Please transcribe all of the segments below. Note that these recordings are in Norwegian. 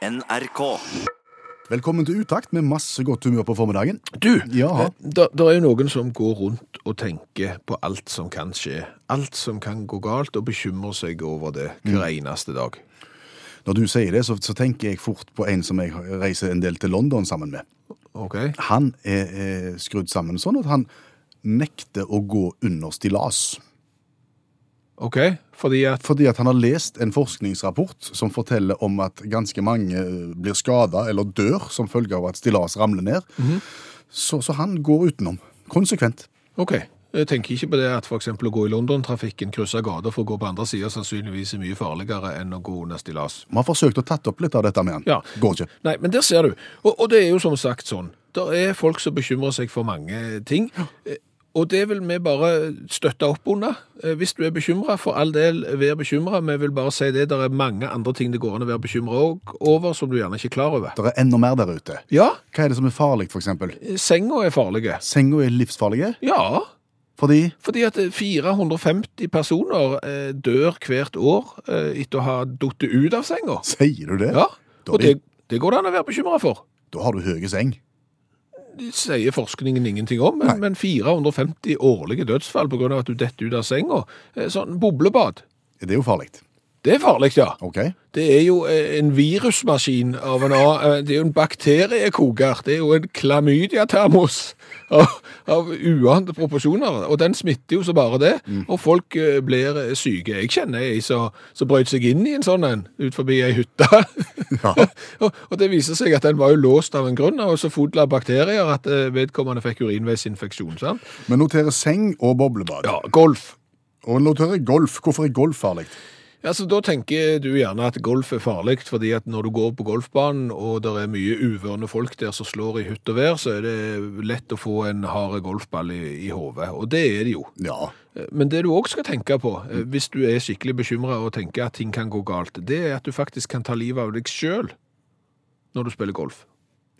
NRK. Velkommen til Utakt med masse godt humør på formiddagen. Du, Ja. det er jo noen som går rundt og tenker på alt som kan skje. Alt som kan gå galt, og bekymrer seg over det hver eneste dag. Når du sier det, så, så tenker jeg fort på en som jeg reiser en del til London sammen med. Okay. Han er, er skrudd sammen sånn at han nekter å gå under stillas. Ok, fordi at Fordi at han har lest en forskningsrapport som forteller om at ganske mange blir skada eller dør som følge av at stillas ramler ned. så, så han går utenom. Konsekvent. Ok, jeg tenker ikke på det at eksempel å gå i London-trafikken, krysse gater for å gå på andre sida, sannsynligvis er mye farligere enn å gå under stillas. Vi har forsøkt å tatt opp litt av dette med han. Ja. Går ikke. Nei, men der ser du. Og, og det er jo som sagt sånn. Det er folk som bekymrer seg for mange ting. Eh, Og det vil vi bare støtte opp under. Eh, Hvis du er bekymra, for all del, vær bekymra. Vi vil bare si det. Det er mange andre ting det går an å være bekymra over, som du gjerne ikke er klar over. Det er enda mer der ute. Ja, Hva er det som er farlig, for eksempel? senga er farlige. Senga er livsfarlige Ja, fordi fordi at 450 personer eh, dør hvert år eh, etter å ha falt ut av senga. Sier du det? Ja, og det, det, det går det an å være bekymra for. da har du høye seng. Sier forskningen ingenting om, men, men 450 årlige dødsfall av at du detter ut av senga. Eh, Sånn boblebad. Det er jo farlig. Det er farlig, ja. Okay. Det er jo eh, en virusmaskin av en annen eh, Det er jo en bakteriekoker. Det er jo en klamydia-termos av, av uante proporsjoner. Og den smitter jo så bare det. Og folk eh, blir syke. Jeg kjenner ei som brøt seg inn i en sånn en ut forbi ei hytte. Ja. og, og det viser seg at den var jo låst av en grunn, og så full av bakterier at vedkommende fikk urinveisinfeksjon. sant? Men noterer seng og boblebad. Ja, golf. Og noterer golf. Hvorfor er golf farlig? Ja, så Da tenker du gjerne at golf er farlig, fordi at når du går på golfbanen og det er mye uvørne folk der som slår i hytt og vær, så er det lett å få en hard golfball i, i hodet. Og det er det jo. Ja. Men det du òg skal tenke på, eh, hvis du er skikkelig bekymra og tenker at ting kan gå galt, det er at du faktisk kan ta livet av deg sjøl når du spiller golf.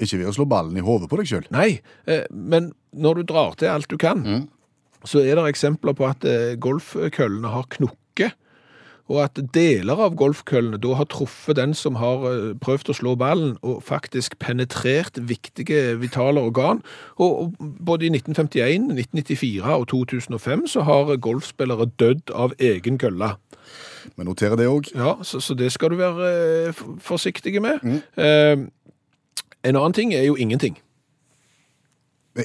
Ikke ved å slå ballen i hodet på deg sjøl. Nei, eh, men når du drar til alt du kan, så er det eksempler på at eh, golfkøllene har knukket, og at deler av golfkøllene da har truffet den som har eh, prøvd å slå ballen, og faktisk penetrert viktige vitale organ. Og, både i 1951, 1994 og 2005 så har golfspillere dødd av egen kølle. Vi noterer det òg. Ja, så, så det skal du være eh, forsiktig med. Eh, en annen ting er jo ingenting.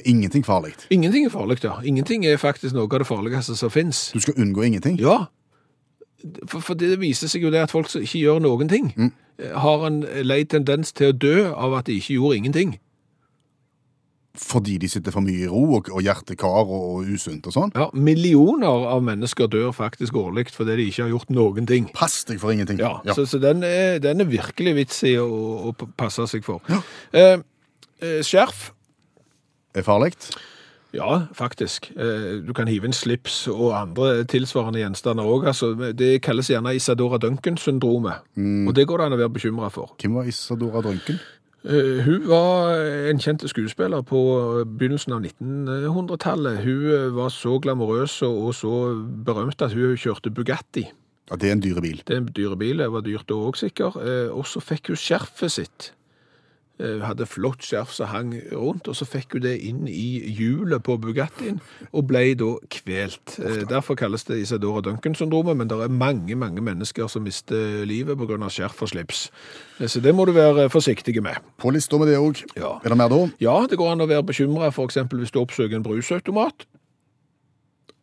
Ingenting farlig. Ingenting er farlig, ja. Ingenting er faktisk noe av det farligste som finnes. Du skal unngå ingenting. Ja, for, for det viser seg jo det at folk som ikke gjør noen ting, mm. har en lei tendens til å dø av at de ikke gjorde ingenting. Fordi de sitter for mye i ro og, og hjertekar og, og usunt og sånn. Ja, Millioner av mennesker dør faktisk årlig fordi de ikke har gjort noen ting. Pass deg for ingenting. Ja, Så, så den, er, den er virkelig vits i å, å passe seg for. Ja. Eh, eh, skjerf. Er farlig? Ja, faktisk. Eh, Du kan hive en slips og andre tilsvarende gjenstander òg. Altså, det kalles gjerne Isadora Duncan-syndromet. Og det går det an å være bekymra for. Hvem var Isadora Drunken? Eh, Hun var en kjent skuespiller på begynnelsen av 1900-tallet. Hun eh, var så glamorøs og så berømt at hun kjørte Bugatti. Ja, Det er en dyre bil. Det er en dyre bil, det var dyrt da òg sikkert. Og så fikk hun skjerfet sitt. Eh, hadde flott skjerf som hang rundt, og så fikk hun det inn i hjulet på Bugattien, og ble da kvelt. Eh, Derfor kalles det Isadora Duncan-syndromet, men det er mange, mange mennesker som mister livet av skjerf og slips. Eh, Så det må du være forsiktig med. På lista med det òg. Ja. Er det mer da? Ja, det går an å være bekymra f.eks. hvis du oppsøker en brusautomat.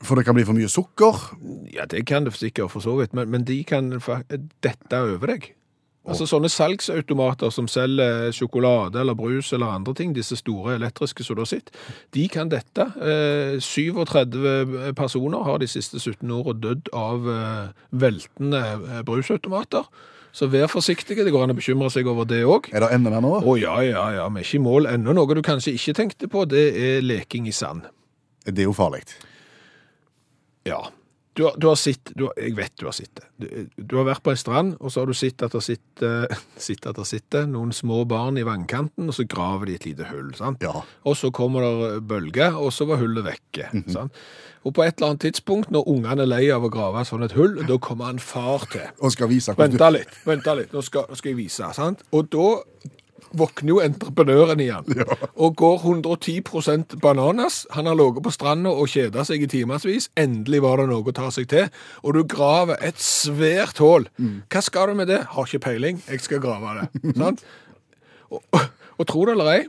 For det kan bli for mye sukker. Ja, det kan det sikkert for så vidt, men, men de kan dette over deg. Altså sånne salgsautomater som selger sjokolade eller brus eller andre ting, disse store elektriske som du har sett, de kan dette. Eh, 37 personer har de siste 17 årene dødd av eh, veltende eh, brusautomater. Så vær forsiktige, det går an å bekymre seg over det òg. Er det enda mer nå? Å ja, ja, ja, vi er ikke i mål ennå. Noe du kanskje ikke tenkte på, det er leking i sand. Det er jo farlig. Ja. Du har, du har sett, du har, jeg vet du har sett det. Du, du har vært på en strand, og så har du sett at det sitter, sitter, at det sitter noen små barn i vannkanten, og så graver de et lite hull. sant? Ja. Og så kommer det bølger, og så var hullet vekke. sant? Og på et eller annet tidspunkt, når ungene er lei av å grave sånn et hull, da kommer en far til. Og skal vise hvordan Vent litt, vent litt, nå skal, skal jeg vise. sant? Og da våkner jo entreprenøren igjen og går 110% bananas. Han har ligget på stranda og kjeda seg i timevis. Endelig var det noe å ta seg til. Og du graver et svært hull. Hva skal du med det? Har ikke peiling. Jeg skal grave det. sant? Og, og tro det eller ei,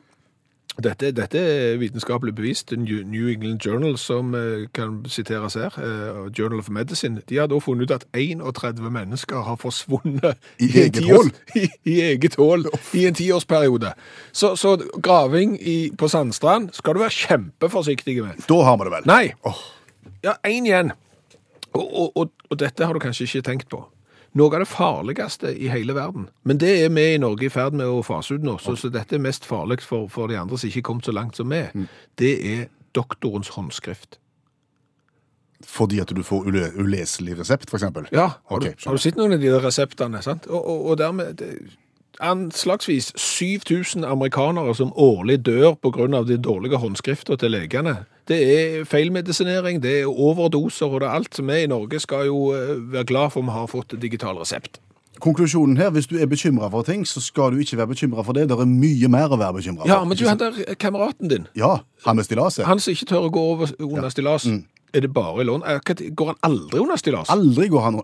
dette, dette er vitenskapelig bevist. New England Journal, som eh, kan siteres her, eh, Journal of Medicine, de har da funnet ut at 31 mennesker har forsvunnet I i eget hål? I, i eget i en tiårsperiode. Så, så graving i, på sandstrand skal du være kjempeforsiktig med. Da har vi det vel. Nei! Oh. Ja, én igjen. Og, og, og, og dette har du kanskje ikke tenkt på. Noe av det farligste i hele verden. Men det er vi i Norge i ferd med å fase ut nå, så, så dette er mest farlig for, for de andre som ikke er kommet så langt som vi. Det er doktorens håndskrift. Fordi at du får ule uleselig resept, eksempel? Ja, har, Ok, du, har du sett noen av de reseptene? sant? Og, og, og dermed det, Anslagsvis 7000 amerikanere som årlig dør pga. de dårlige håndskrifta til legene. Det er feilmedisinering, det er overdoser og det er alt. som vi i Norge skal jo eh, være glad for vi har fått digital resept. Konklusjonen her, hvis du er bekymra for ting, så skal du ikke være bekymra for det. Det er mye mer å være bekymra for. Ja, men du, han der kameraten din, Ja, han med stillaset. han som ikke tør å gå over under stillas, er det bare i lån? Eh, Går han aldri under stillas? Aldri går han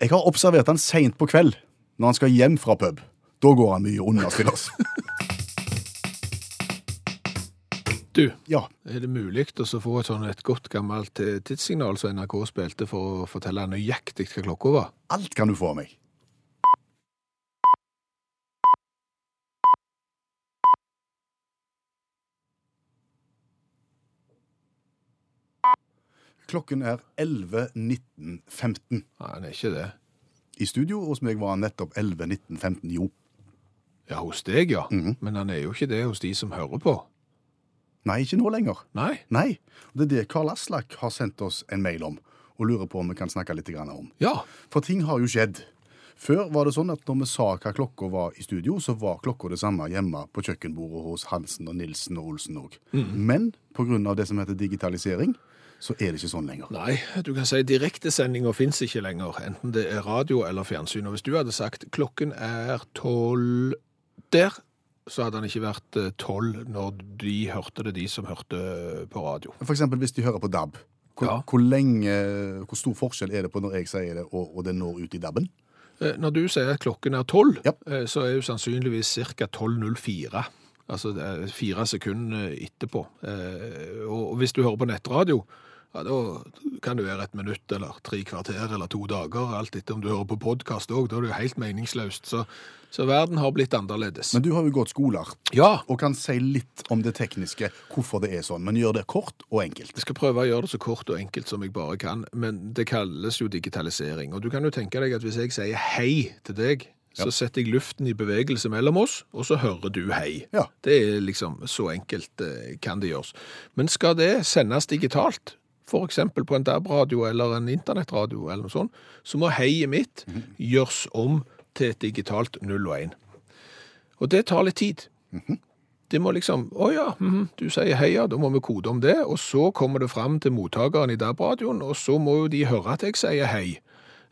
Jeg har observert han seint på kveld, når han skal hjem fra pub. Da går han mye under stillas. Du, Ja. er det mulig å få et, sånn, et godt gammelt eh, tidssignal som NRK spilte for å fortelle nøyaktig hva klokka var? Alt kan du få av meg. Klokken er 11.19.15. Nei, han er ikke det. I studio hos meg var han nettopp 11.19.15. Jo. Ja, hos deg, ja. Men han er jo ikke det hos de som hører på. Nei, ikke nå lenger. Nei. Nei. Det er det Karl Aslak har sendt oss en mail om, og lurer på om vi kan snakke litt om. Ja. For ting har jo skjedd. Før var det sånn at når vi sa hva klokka var i studio, så var klokka det samme hjemme på kjøkkenbordet hos Hansen og Nilsen og Olsen òg. Men pga. det som heter digitalisering, så er det ikke sånn lenger. Nei, du kan si direktesendinger fins ikke lenger, enten det er radio eller fjernsyn. Og hvis du hadde sagt klokken er tolv der, så hadde han ikke vært eh, tolv når de hørte det, de som hørte på radio. For eksempel hvis de hører på DAB. Hvor, Ja. hvor, lenge, hvor stor forskjell er det på når jeg sier det, og, og det når ut i DAB-en? Eh, Når du sier at klokken er tolv, Ja. eh, så er jo sannsynligvis ca. 12.04. Altså fire sekunder etterpå. Eh, Og hvis du hører på nettradio, ja, da kan det være et minutt eller tre kvarter eller to dager, alt etter om du hører på podkast òg. Da er det jo helt meningsløst. Så, så verden har blitt annerledes. Men du har jo gått skoler, ja, og kan si litt om det tekniske, hvorfor det er sånn. Men gjør det kort og enkelt. Jeg skal prøve å gjøre det så kort og enkelt som jeg bare kan, men det kalles jo digitalisering. Og du kan jo tenke deg at hvis jeg sier hei til deg, så setter jeg luften i bevegelse mellom oss, og så hører du hei. Ja. Det er liksom så enkelt eh, kan det gjøres. Men skal det sendes digitalt, eksempel på en DAB-radio eller en internettradio eller noe sånt, så må heiet mitt gjøres om til et digitalt 0 og 1. Og det tar litt tid. Det må liksom, å ja, mhm, du sier heia, da må vi kode om det, og så kommer det fram til mottakeren i DAB-radioen, og så må jo de høre at jeg sier hei.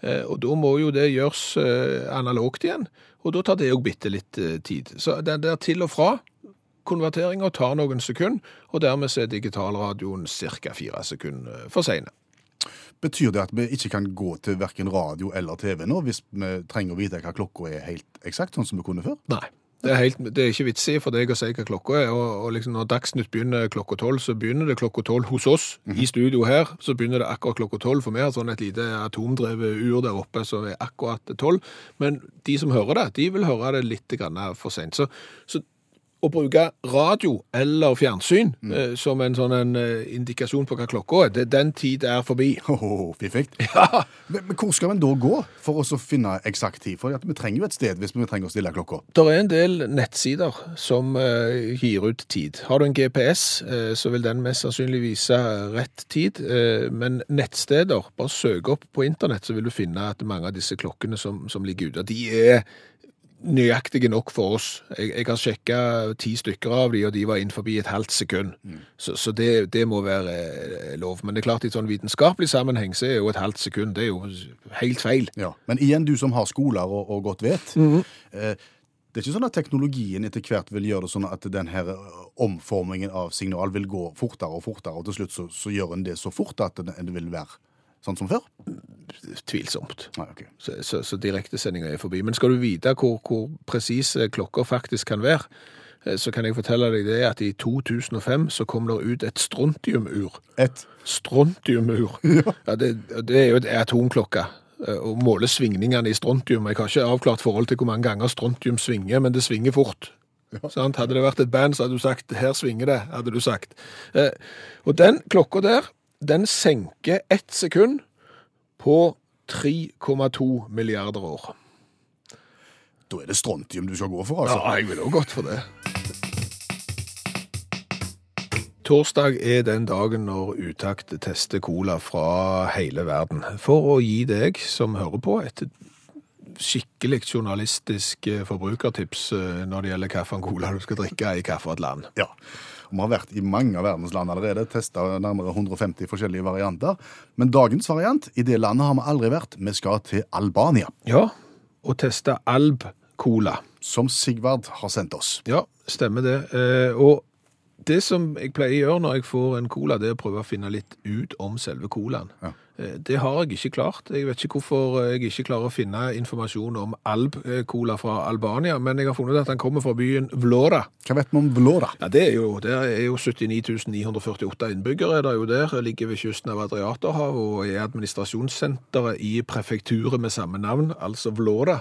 Eh, og da må jo det gjøres eh, analogt igjen, og da tar det jo bitte litt eh, tid. Så det der til og fra konverteringa tar noen sekunder, og dermed er digitalradioen ca. fire sekunder for sene. Betyr det at vi ikke kan gå til verken radio eller TV nå, hvis vi trenger å vite hva klokka er helt eksakt, sånn som vi kunne før? Nei. Det er, helt, det er ikke vits i for deg å si hva klokka er. og, og liksom Når Dagsnytt begynner klokka tolv, så begynner det klokka tolv hos oss. I studio her så begynner det akkurat klokka tolv. For vi har sånn et lite atomdrevet ur der oppe som er akkurat tolv. Men de som hører det, de vil høre det litt grann for sent. Så, så å bruke radio eller fjernsyn eh, som en sånn en, eh, indikasjon på hva klokka er, det, den tid er forbi. Oh, Fiffig. Ja, Men, men hvor skal vi da gå for å finne eksakt tid? For vi trenger jo et sted hvis vi trenger å stille klokka. Det er en del nettsider som eh, gir ut tid. Har du en GPS, eh, så vil den mest sannsynlig vise rett tid. eh, men nettsteder, bare søk opp på internett, så vil du finne at mange av disse klokkene som, som ligger ute, de er nøyaktige nok for oss. Jeg, jeg har sjekka ti stykker av de, og de var inn forbi et halvt sekund. Så, så det, det må være eh, lov. Men det er klart i sånn vitenskapelig sammenheng så er jo et halvt sekund det er jo helt feil. Ja. Men igjen, du som har skoler og, og godt vet. eh, det er ikke sånn at teknologien etter hvert vil gjøre det sånn at den her eh, omformingen av signal vil gå fortere og fortere, og til slutt så, så gjør en det så fort at det, det vil være sånn som før? Tvilsomt. Nei, okay. Så, så, så direktesendinga er forbi. Men skal du vite hvor, hvor presise klokker faktisk kan være, eh, så kan jeg fortelle deg det at i 2005 så kom det ut et strontiumur. Et Strontiumur. Ja, det, det er jo et atomklokke. eh, Og måler svingningene i strontium. Jeg har ikke avklart forhold til hvor mange ganger strontium svinger, men det svinger fort. Sant? Hadde det vært et band, så hadde du sagt 'her svinger det', hadde du sagt. Eh, Og den klokka der, den senker ett sekund på 3,2 milliarder år. Da er det strontium du skal gå for, altså. Ja, jeg ville også gått for det. Torsdag er den dagen når Utakt tester cola fra hele verden. For å gi deg som hører på et skikkelig journalistisk eh, forbrukertips eh, når det gjelder hvilken cola du skal drikke i hvilket land. Ja. Vi har vært i mange av verdens land allerede, testa nærmere 150 forskjellige varianter. Men dagens variant, i det landet har vi aldri vært. Vi skal til Albania, Ja, og teste Alb Cola. som Sigvard har sendt oss. Ja, stemmer det. Eh, Og det som jeg pleier å gjøre når jeg får en cola, det er å prøve å finne litt ut om selve colaen. Ja. Eh, Det har jeg ikke klart. Jeg vet ikke hvorfor jeg ikke klarer å finne informasjon om Alb-cola fra Albania, men jeg har funnet at den kommer fra byen Vlora. Hva vet vi om Vlora? Ja, det er jo, det er jo 79 948 innbyggere er det jo der, ligger ved kysten av Adriaterhavet og er administrasjonssenteret i prefekturet med samme navn, altså Vlora.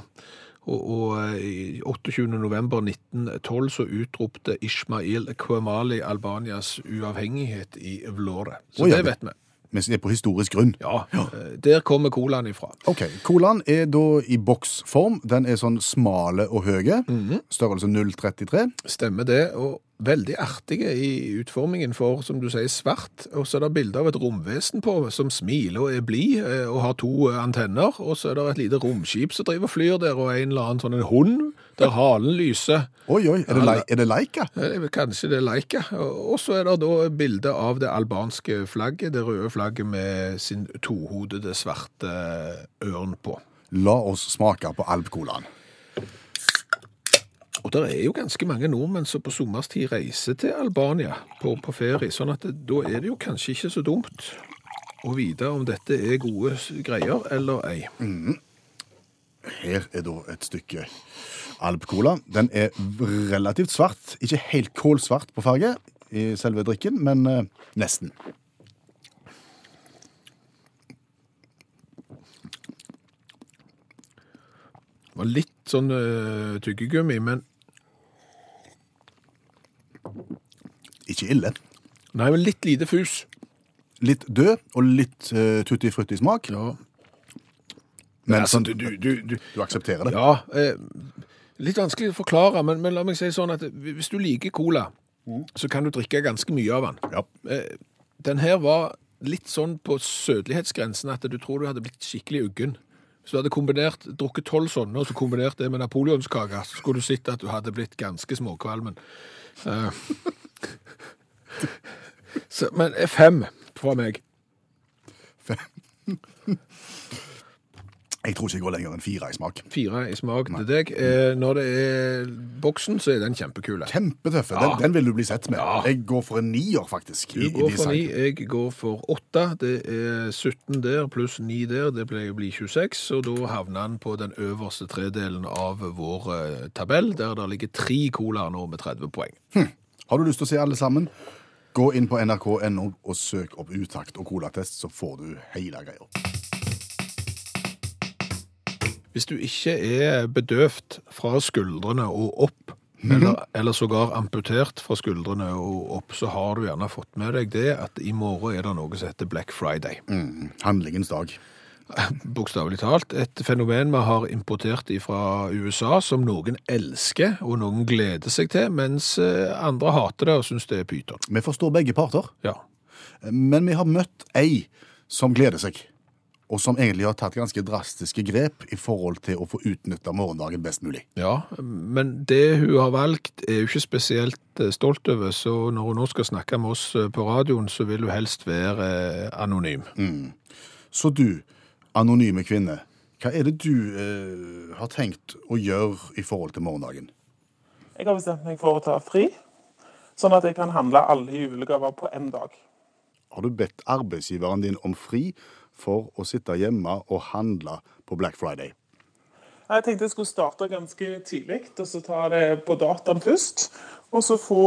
Og, og eh, i 28. november 1912 så utropte Ismail Kwemali Albanias uavhengighet i Vlore. Så oh, ja, det det- vet vi. Vi er på historisk grunn. Ja, ja. der kommer colaen ifra. Ok, Colaen er da i boksform. Den er sånn smale og høye. Størrelse 0,33. Stemmer det, og veldig artige i utformingen for, som du sier, svart. Og så er det bilde av et romvesen på, som smiler og er blid, eh, og har to eh, antenner. Og så er det et lite romskip som driver og flyr der, og en eller annen sånn en hund, der halen lyser. Oi, oi, er det, er Leica? Eh, Kanskje det er Leica. Og så er det da bilde av det albanske flagget, det røde flagget med sin tohodede svarte ørn på. La oss smake på Alp-colaen. Og det er jo ganske mange nordmenn som på sommerstid reiser til Albania på, på ferie, sånn at da er det jo kanskje ikke så dumt å vite om dette er gode greier eller ei. Her er da et stykke Alp-cola. Den er relativt svart. Ikke helt kålsvart på farge i selve drikken, men eh, nesten. Det var litt sånn uh, tyggegummi, men Ikke ille. nei, men litt lite fus. Litt død og litt uh, tutti frutti smak. Ja, Men altså, sånn, du, du, du, du, aksepterer det? ja eh, litt vanskelig å forklare, men, men la meg si sånn at hvis du liker cola, så kan du drikke ganske mye av den. Ja. Eh, den her var litt sånn på sødlighetsgrensen at du tror du hadde blitt skikkelig uggen. Hvis du hadde kombinert, drukket tolv sånne, og så kombinert det med napoleonskake, så skulle du sett at du hadde blitt ganske småkvalmen. Eh, så, men fem fra meg. Jeg tror ikke jeg går lenger enn fire i smak. Fire i smak til deg. Eh, når det er boksen, så er den kjempekule. Kjempetøffe. Ja. Den, den vil du bli sett med. Ja. Jeg går for en nier, faktisk. Du i- i går for design. ni, jeg går for åtte. Det er 17 der pluss 9 der, det blir bli 26. Og da havner han på den øverste tredelen av vår eh, tabell, der det ligger tre colaer nå med 30 poeng. Har du lyst til å se alle sammen? Gå inn på nrk.no og søk opp Utakt og colatest, så får du hele greia. Hvis du ikke er bedøvd fra skuldrene og opp eller, eller sågar amputert fra skuldrene og opp, så har du gjerne fått med deg det at i morgen er det noe som heter Black Friday. Mm. Handlingens dag. Bokstavelig talt. Et fenomen vi har importert fra USA som noen elsker og noen gleder seg til, mens eh, andre hater det og syns det er pyton. Vi forstår begge parter, Ja. men vi har møtt ei som gleder seg. Og som egentlig har tatt ganske drastiske grep i forhold til å få utnytta morgendagen best mulig. ja, men det hun har valgt er hun ikke spesielt eh, stolt over, så når hun nå skal snakke med oss eh, på radioen, så vil hun helst være eh, anonym. Så du, anonyme kvinne, hva er det du eh, har tenkt å gjøre i forhold til morgendagen? Jeg har bestemt meg for å ta fri, sånn at jeg kan handle alle julegaver på én dag. Har du bedt arbeidsgiveren din om fri for å sitte hjemme og handle på Black Friday? Jeg tenkte jeg skulle starte ganske tidlig, og så ta det på dataen først. Og så få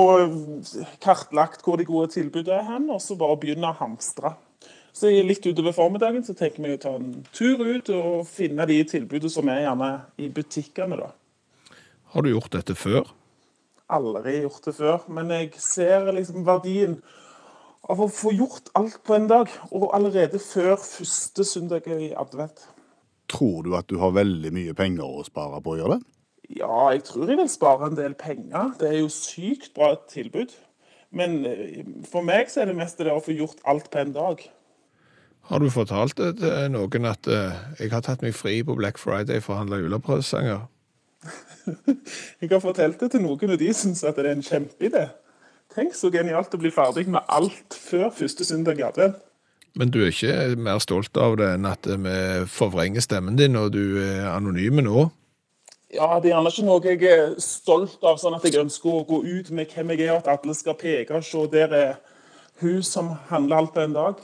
kartlagt hvor de gode tilbudene er hen, og så bare begynne å hamstre. Så litt utover formiddagen så tenker vi å ta en tur ut og finne de tilbudene som er gjerne i butikkene, da. Har du gjort dette før? Aldri gjort det før, men jeg ser liksom verdien av å få gjort alt på en dag, og allerede før første søndag i advent. Tror du at du har veldig mye penger å spare på å gjøre det? Ja, jeg tror jeg vil spare en del penger. Det er jo sykt bra tilbud. Men eh, for meg så er det meste det å få gjort alt på en dag. Har du fortalt det til noen at eh, jeg har tatt meg fri på Black Friday for å handle julepresanger? Jeg har fortalt det til noen, og de syns at det er en kjempeidé. Tenk så genialt å bli ferdig med alt før første søndag i advent. Men du er ikke mer stolt av det enn at vi forvrenger stemmen din, og du er anonym nå? Ja, det er gjerne ikke noe jeg er stolt av, sånn at jeg ønsker å gå ut med hvem jeg er, og at alle skal peke og se der er hun som handler alt på en dag.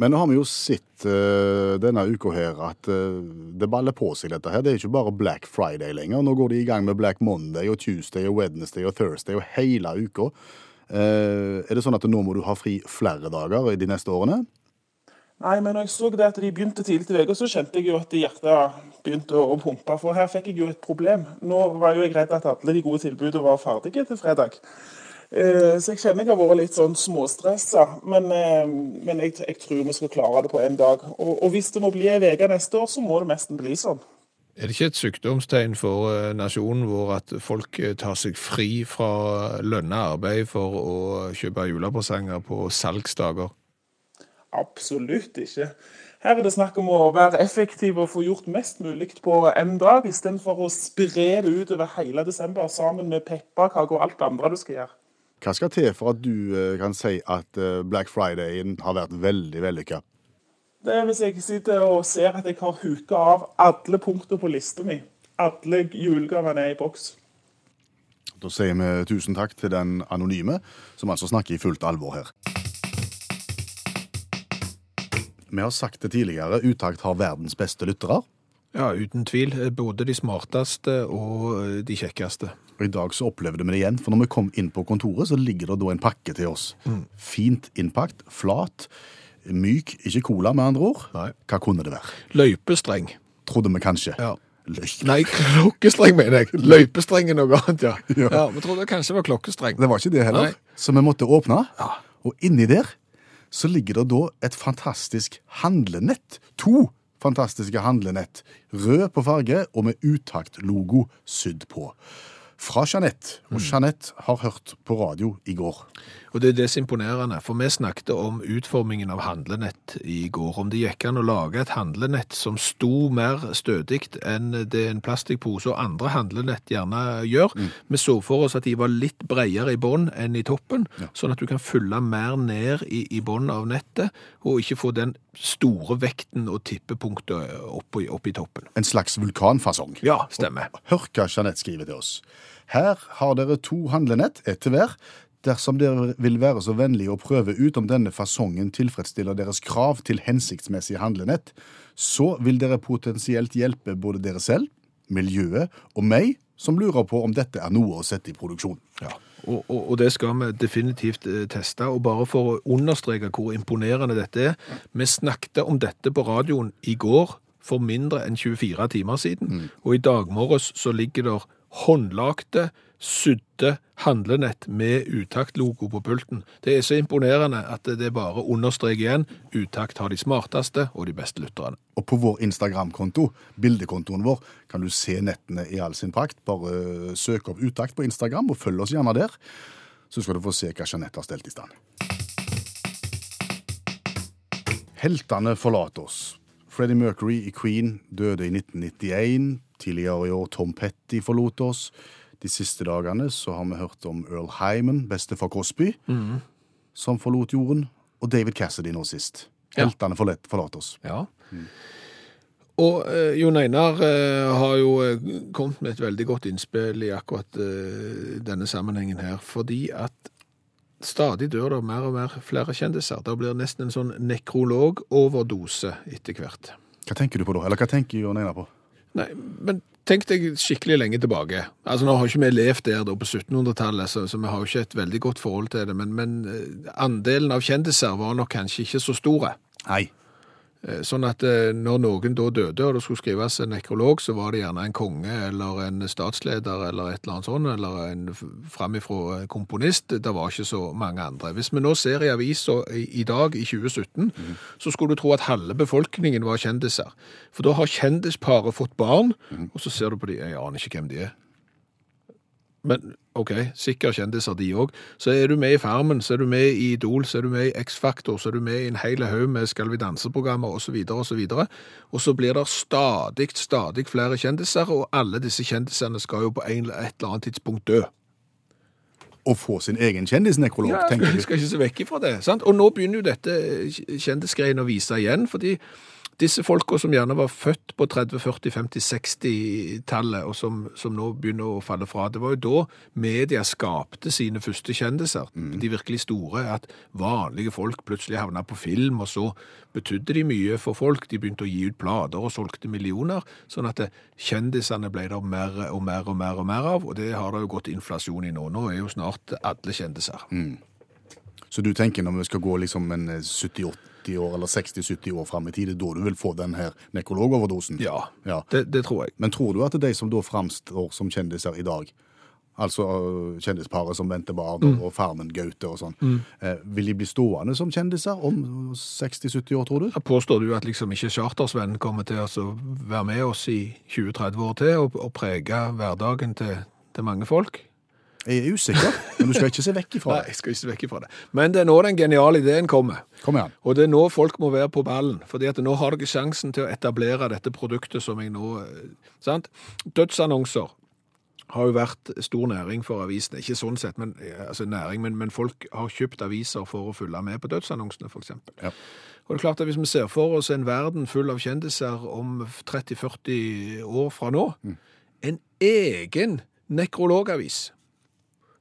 Men nå har vi jo sett uh, denne uka her at uh, det baller på seg dette her. Det er ikke bare Black Friday lenger. Nå går de i gang med Black Monday og Tuesday og Wednesday og Thursday og hele uka. Uh, er det sånn at nå må du ha fri flere dager i de neste årene? Nei, men når jeg så det at de begynte tidlig til uka, så kjente jeg jo at hjertet begynte å pumpe. For her fikk jeg jo et problem. Nå var jo jeg redd at alle de gode tilbudene var ferdige til fredag. Eh, Så jeg kjenner jeg har vært litt sånn småstressa. Men, eh, men jeg, jeg tror vi skal klare det på én dag. Og, og hvis det må bli ei uke neste år, så må det nesten bli sånn. Er det ikke et sykdomstegn for eh, nasjonen vår at folk tar seg fri fra lønna arbeid for å kjøpe julepresanger på salgsdager? Absolutt ikke. Her er det snakk om å være effektiv og få gjort mest mulig på én dag, istedenfor å spre det utover hele desember sammen med pepperkaker og alt det andre du skal gjøre. Hva skal til for at du eh, kan si at eh, Black Friday har vært veldig vellykka? Det er hvis jeg sitter og ser at jeg har huka av alle punkter på lista mi. Alle julegavene er i boks. Da sier vi tusen takk til den anonyme, som altså snakker i fullt alvor her. Vi har sagt det tidligere, Utakt har verdens beste lyttere. Ja, uten tvil. Både de smarteste og eh, de kjekkeste. Og I dag så opplevde vi det igjen, for når vi kom inn på kontoret, så ligger det da en pakke til oss. Fint innpakt, flat, myk, ikke cola med andre ord. Nei. Hva kunne det være? Løypestreng. Trodde vi kanskje. Ja. Løy. Nei, klokkestreng mener jeg. Løypestreng er noe annet, ja. Ja. ja. Vi trodde det kanskje var klokkestreng. Det var ikke det heller. Nei. Så vi måtte åpne, Ja. og inni der så ligger det da et fantastisk handlenett. To fantastiske handlenett. Rød på farge og med Utakt-logo sydd på. Fra Jeanette. Og Jeanette har hørt på radio i går. Og det er det som er imponerende, for vi snakket om utformingen av handlenett i går. Om det gikk an å lage et handlenett som sto mer stødig enn det en plastikkpose og andre handlenett gjerne gjør. Vi så for oss at de var litt bredere i bånn enn i toppen, sånn at du kan fylle mer ned i, i bånn av nettet, og ikke få den store vekten og tippepunktet opp, i- opp i toppen. En slags vulkanfasong. Ja, stemmer. Hør hva Jeanette skriver til oss. Her har dere to handlenett, ett til hver. Dersom dere vil være så vennlig å prøve ut om denne fasongen tilfredsstiller deres krav til hensiktsmessig handlenett, så vil dere potensielt hjelpe både dere selv, miljøet og meg, som lurer på om dette er noe å sette i produksjon. Ja, og, og, og det skal vi definitivt eh, teste. Og bare for å understreke hvor imponerende dette er, vi snakket om dette på radioen i går for mindre enn 24 timer siden, og i dag morges så ligger det håndlagte, sydde handlenett med Utakt-logo på pulten. Det er så imponerende at det bare understreker igjen. Utakt har de smarteste og de beste lytterne. Og på vår Instagram-konto, bildekontoen vår, kan du se nettene i all sin prakt. Bare eh, søk opp Utakt på Instagram og følg oss gjerne der. Så skal du få se hva Jeanette har stelt i stand. Heltene forlater oss. Freddie Mercury i Queen døde i 1991. Tidligere i år Tom Petty forlot oss. De siste dagene så har vi hørt om Earl Hyman, bestefar Crosby, som forlot jorden. Og David Cassidy nå sist. Heltene ja. forlater oss. Ja. Og eh, Jon Einar eh, har jo eh, kommet med et veldig godt innspill i akkurat eh, denne sammenhengen her, fordi at stadig dør det mer og mer flere kjendiser. Det blir nesten en sånn nekrolog-overdose etter hvert. Hva tenker du på da? Eller hva tenker Jon Einar på? Nei, men tenk deg skikkelig lenge tilbake. Altså Nå har ikke vi levd der da på 1700-tallet, så, så vi har jo ikke et veldig godt forhold til det, men, men eh, andelen av kjendiser var nok kanskje ikke så store. Nei. Eh, Sånn at eh, når noen da døde, og det skulle skrives en nekrolog, så var det gjerne en konge eller en statsleder eller et eller annet sånt, eller en framifrå komponist. Det var ikke så mange andre. Hvis vi nå ser i avisa i, dag, i 2017, så skulle du tro at halve befolkningen var kjendiser. For da har kjendisparet fått barn, og så ser du på de, jeg aner ikke hvem de er. Men ok, sikkert kjendiser de òg. Så er du med i Farmen, så er du med i Idol, så er du med i X-Factor, så er du med i en hel haug med Skal vi danse-programmer osv. osv. Og så blir det stadig, stadig flere kjendiser, og alle disse kjendisene skal jo på en, eller et eller annet tidspunkt dø. Å få sin egen kjendisnekrolog, Ja, tenker du. skal ikke se vekk ifra det. Sant? Og nå begynner jo dette kjendisgreiene å vise igjen, fordi disse folka som gjerne var født på 30-, 40-, 50-, 60-tallet, og som, som nå begynner å falle fra, det var jo da media skapte sine første kjendiser, de virkelig store, at vanlige folk plutselig havna på film, og så betydde de mye for folk. De begynte å gi ut plater og solgte millioner, sånn at kjendisene ble det mer og mer og mer og mer av, og det har det jo gått inflasjon i nå. Nå er jo snart alle kjendiser. Så du tenker når vi skal gå liksom en eh, 70-80 år eller 60-70 år fram i tid, det er da du vil få den her nekrologoverdosen? Ja, Ja. Det, det tror jeg. Men tror du at det er de som da framstår som kjendiser i dag, altså øh, kjendisparet som venter barn Mm. og Farmen Gaute og sånn, eh, vil de bli stående som kjendiser om 60-70 år, tror du? Jeg påstår du at liksom ikke Chartersvenn kommer til å altså være med oss i 20-30 år til og, og prege hverdagen til, til mange folk? Jeg er usikker, men du skal ikke se vekk ifra det. Nei, jeg skal ikke se vekk ifra det. Men det er nå den geniale ideen kommer. Kom igjen. Og det er nå folk må være på ballen, fordi at nå har dere sjansen til å etablere dette produktet som jeg nå eh, Sant? Dødsannonser har jo vært stor næring for avisene. Ikke sånn sett, men, eh, altså næring, men, men folk har kjøpt aviser for å følge med på dødsannonsene, f.eks. Ja. Og det er klart at Hvis vi ser for oss en verden full av kjendiser om 30-40 år fra nå, en egen nekrologavis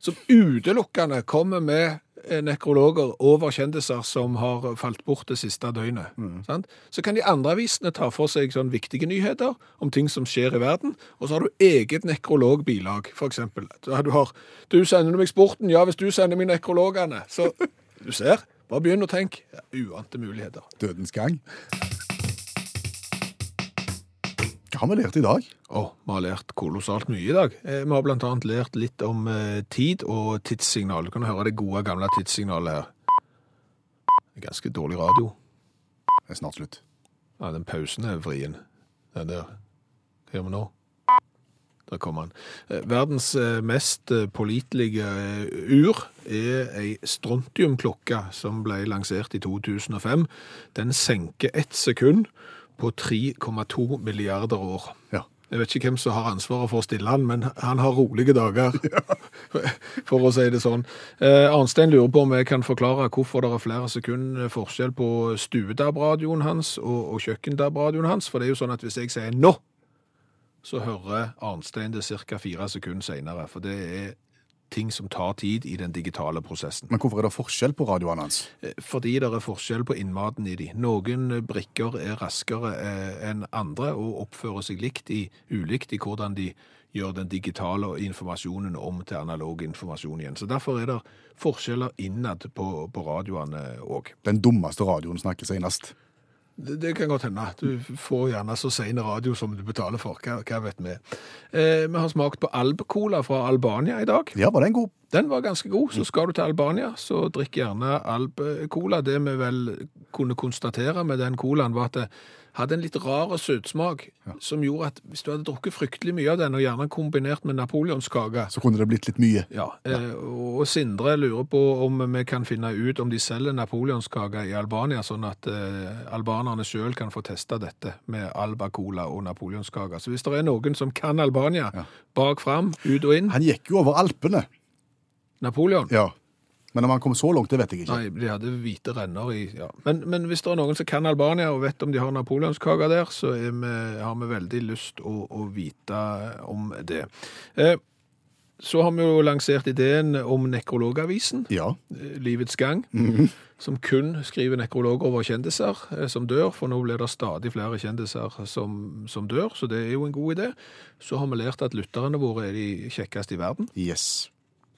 som utelukkende kommer med eh, nekrologer over kjendiser som har falt bort det siste døgnet. Sant? Så kan de andre avisene ta for seg sånn viktige nyheter om ting som skjer i verden, og så har du eget nekrologbilag, eksempel. Du har, du sender meg sporten, ja, hvis du sender meg nekrologene, så du ser, bare begynn å tenke. Ja, uante muligheter. Dødens gang. Hva har vi lært i dag? Å, vi har lært kolossalt mye i dag. Eh, Vi har blant annet lært litt om eh, tid og tidssignal. Du kan høre det gode, gamle tidssignalet her. Det er ganske dårlig radio. Det er snart slutt. Ja, den pausen er vrien. Den der. Hva gjør vi nå? Der kom han. Eh, Verdens eh, mest eh, pålitelige ur er ei strontiumklokke som ble lansert i 2005. Den senker ett sekund på 3,2 milliarder år. Ja. Jeg vet ikke hvem som har ansvaret for å stille han, men han har rolige dager, for å si det sånn. Eh, Arnstein lurer på om jeg kan forklare hvorfor det er flere sekunder forskjell på stuedab-radioen hans og, og kjøkkendab-radioen hans, for det er jo sånn at hvis jeg sier nå, så hører Arnstein det ca. fire sekunder senere, for det er ting som tar tid i den digitale prosessen. Men hvorfor er det forskjell på radioene hans? Eh, Fordi det er forskjell på innmaten i de. Noen brikker er raskere eh, enn andre og oppfører seg likt i, ulikt i hvordan de gjør den digitale informasjonen om til analog informasjon igjen. Så derfor er det forskjeller innad på, på radioene òg. Den dummeste radioen snakker senest. Det, det kan godt hende. Du får gjerne så sein radio som du betaler for. Hva, hva vet vi? Eh, vi har smakt på Alb-cola fra Albania i dag. Ja, var den god? Den var ganske god. Så skal du til Albania, så drikk gjerne Alb-cola. Det vi vel kunne konstatere med den colaen, var at det hadde en litt rar søtsmak, som gjorde at hvis du hadde drukket fryktelig mye av den, og gjerne kombinert med napoleonskake Så kunne det blitt litt mye. ja, eh, og Sindre lurer på om vi kan finne ut om de selger napoleonskake i Albania, sånn at eh, albanerne sjøl kan få testa dette med Alba Cola og napoleonskake. Så hvis det er noen som kan Albania, bak fram, ut og inn Han gikk jo over Alpene. Napoleon? Ja. Men om han kom så langt, det vet jeg ikke. Nei, de hadde hvite renner i ja. men, men hvis det er noen som kan Albania og vet om de har napoleonskaker der, så vi, har vi veldig lyst å, å vite om det. Eh, så har vi jo lansert ideen om nekrologavisen. Ja. eh, Livets gang, som kun skriver nekrologer over kjendiser eh, som dør, for nå blir det stadig flere kjendiser som, som dør, så det er jo en god idé. Så har vi lært at lytterne våre er de kjekkeste i verden, Yes.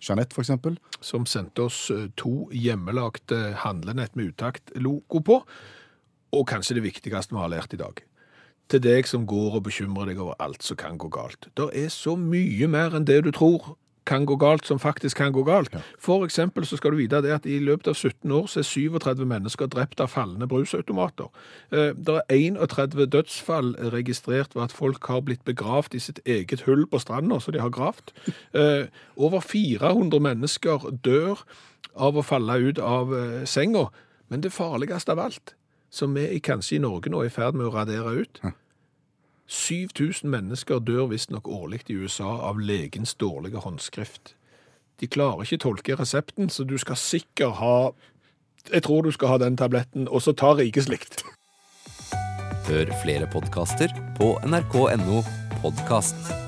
Jeanette, eksempel. som sendte oss eh, to hjemmelagte handlenett med utakt-logo på, og kanskje det viktigste vi har lært i dag. Til deg som går og bekymrer deg over alt som kan gå galt. Det er så mye mer enn det du tror kan gå galt, som faktisk kan gå galt. For eksempel så skal du vite det at i løpet av 17 år så er 37 mennesker drept av fallende brusautomater. Eh, Det er 31 dødsfall registrert ved at folk har blitt begravd i sitt eget hull på stranda, så de har gravd. Eh, Over 400 mennesker dør av å falle ut av eh, senga. Men det farligste av alt, som vi kanskje i Norge nå er i ferd med å radere ut 7000 mennesker dør visstnok årlig i USA av legens dårlige håndskrift. De klarer ikke tolke resepten, så du skal sikkert ha Jeg tror du skal ha den tabletten, og så ta rikeslikt. Hør flere podkaster på nrk.no podkast.